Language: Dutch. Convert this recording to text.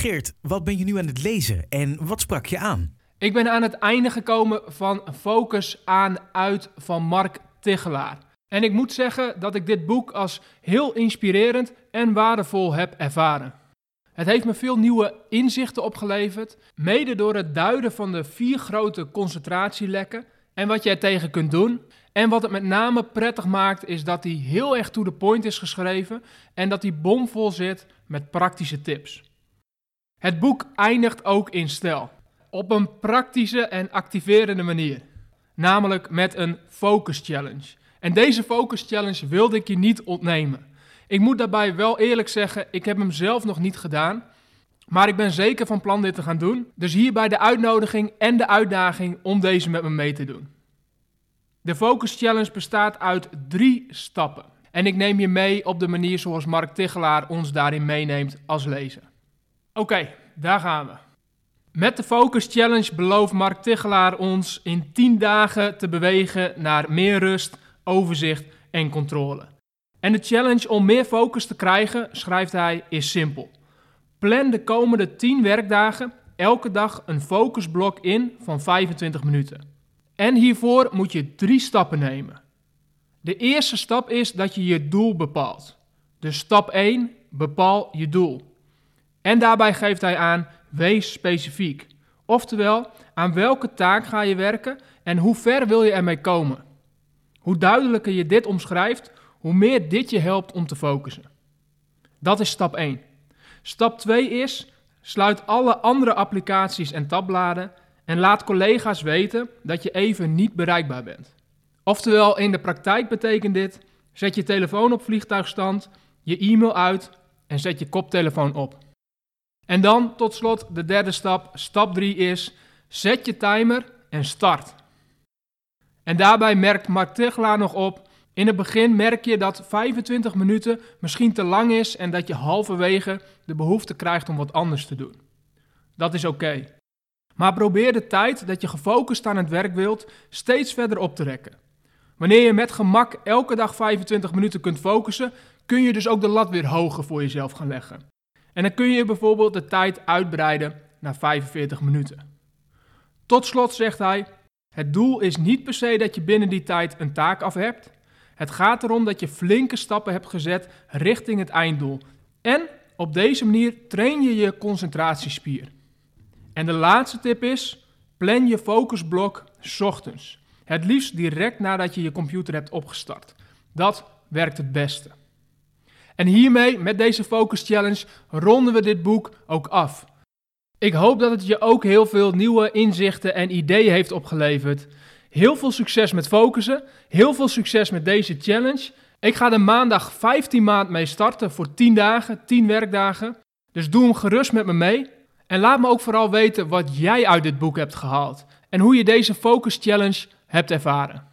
Geert, wat ben je nu aan het lezen en wat sprak je aan? Ik ben aan het einde gekomen van Focus aan uit van Mark Tichelaar. En ik moet zeggen dat ik dit boek als heel inspirerend en waardevol heb ervaren. Het heeft me veel nieuwe inzichten opgeleverd, mede door het duiden van de vier grote concentratielekken en wat je er tegen kunt doen. En wat het met name prettig maakt, is dat hij heel erg to the point is geschreven en dat hij bomvol zit met praktische tips. Het boek eindigt ook in stijl, op een praktische en activerende manier, namelijk met een focus challenge. En deze focus challenge wilde ik je niet ontnemen. Ik moet daarbij wel eerlijk zeggen, ik heb hem zelf nog niet gedaan. Maar ik ben zeker van plan dit te gaan doen. Dus hierbij de uitnodiging en de uitdaging om deze met me mee te doen. De Focus Challenge bestaat uit drie stappen. En ik neem je mee op de manier zoals Mark Tichelaar ons daarin meeneemt als lezer. Oké, daar gaan we. Met de Focus Challenge belooft Mark Tichelaar ons in 10 dagen te bewegen naar meer rust, overzicht en controle. En de challenge om meer focus te krijgen, schrijft hij, is simpel. Plan de komende 10 werkdagen elke dag een focusblok in van 25 minuten. En hiervoor moet je drie stappen nemen. De eerste stap is dat je je doel bepaalt. Dus stap 1, bepaal je doel. En daarbij geeft hij aan, wees specifiek. Oftewel, aan welke taak ga je werken en hoe ver wil je ermee komen? Hoe duidelijker je dit omschrijft, hoe meer dit je helpt om te focussen. Dat is stap 1. Stap 2 is: sluit alle andere applicaties en tabbladen en laat collega's weten dat je even niet bereikbaar bent. Oftewel, in de praktijk betekent dit: zet je telefoon op vliegtuigstand, je e-mail uit en zet je koptelefoon op. En dan tot slot de derde stap, stap 3 is: zet je timer en start. En daarbij merkt Mark Tichelaar nog op in het begin merk je dat 25 minuten misschien te lang is en dat je halverwege de behoefte krijgt om wat anders te doen. Dat is oké. Maar probeer de tijd dat je gefocust aan het werk wilt steeds verder op te rekken. Wanneer je met gemak elke dag 25 minuten kunt focussen, kun je dus ook de lat weer hoger voor jezelf gaan leggen. En dan kun je bijvoorbeeld de tijd uitbreiden naar 45 minuten. Tot slot zegt hij: Het doel is niet per se dat je binnen die tijd een taak af hebt. Het gaat erom dat je flinke stappen hebt gezet richting het einddoel. En op deze manier train je je concentratiespier. En de laatste tip is: plan je focusblok ochtends. Het liefst direct nadat je je computer hebt opgestart. Dat werkt het beste. En hiermee, met deze Focus Challenge, ronden we dit boek ook af. Ik hoop dat het je ook heel veel nieuwe inzichten en ideeën heeft opgeleverd. Heel veel succes met focussen. Heel veel succes met deze challenge. Ik ga er maandag 15 maand mee starten voor 10 dagen, 10 werkdagen. Dus doe hem gerust met me mee. En laat me ook vooral weten wat jij uit dit boek hebt gehaald. En hoe je deze Focus Challenge hebt ervaren.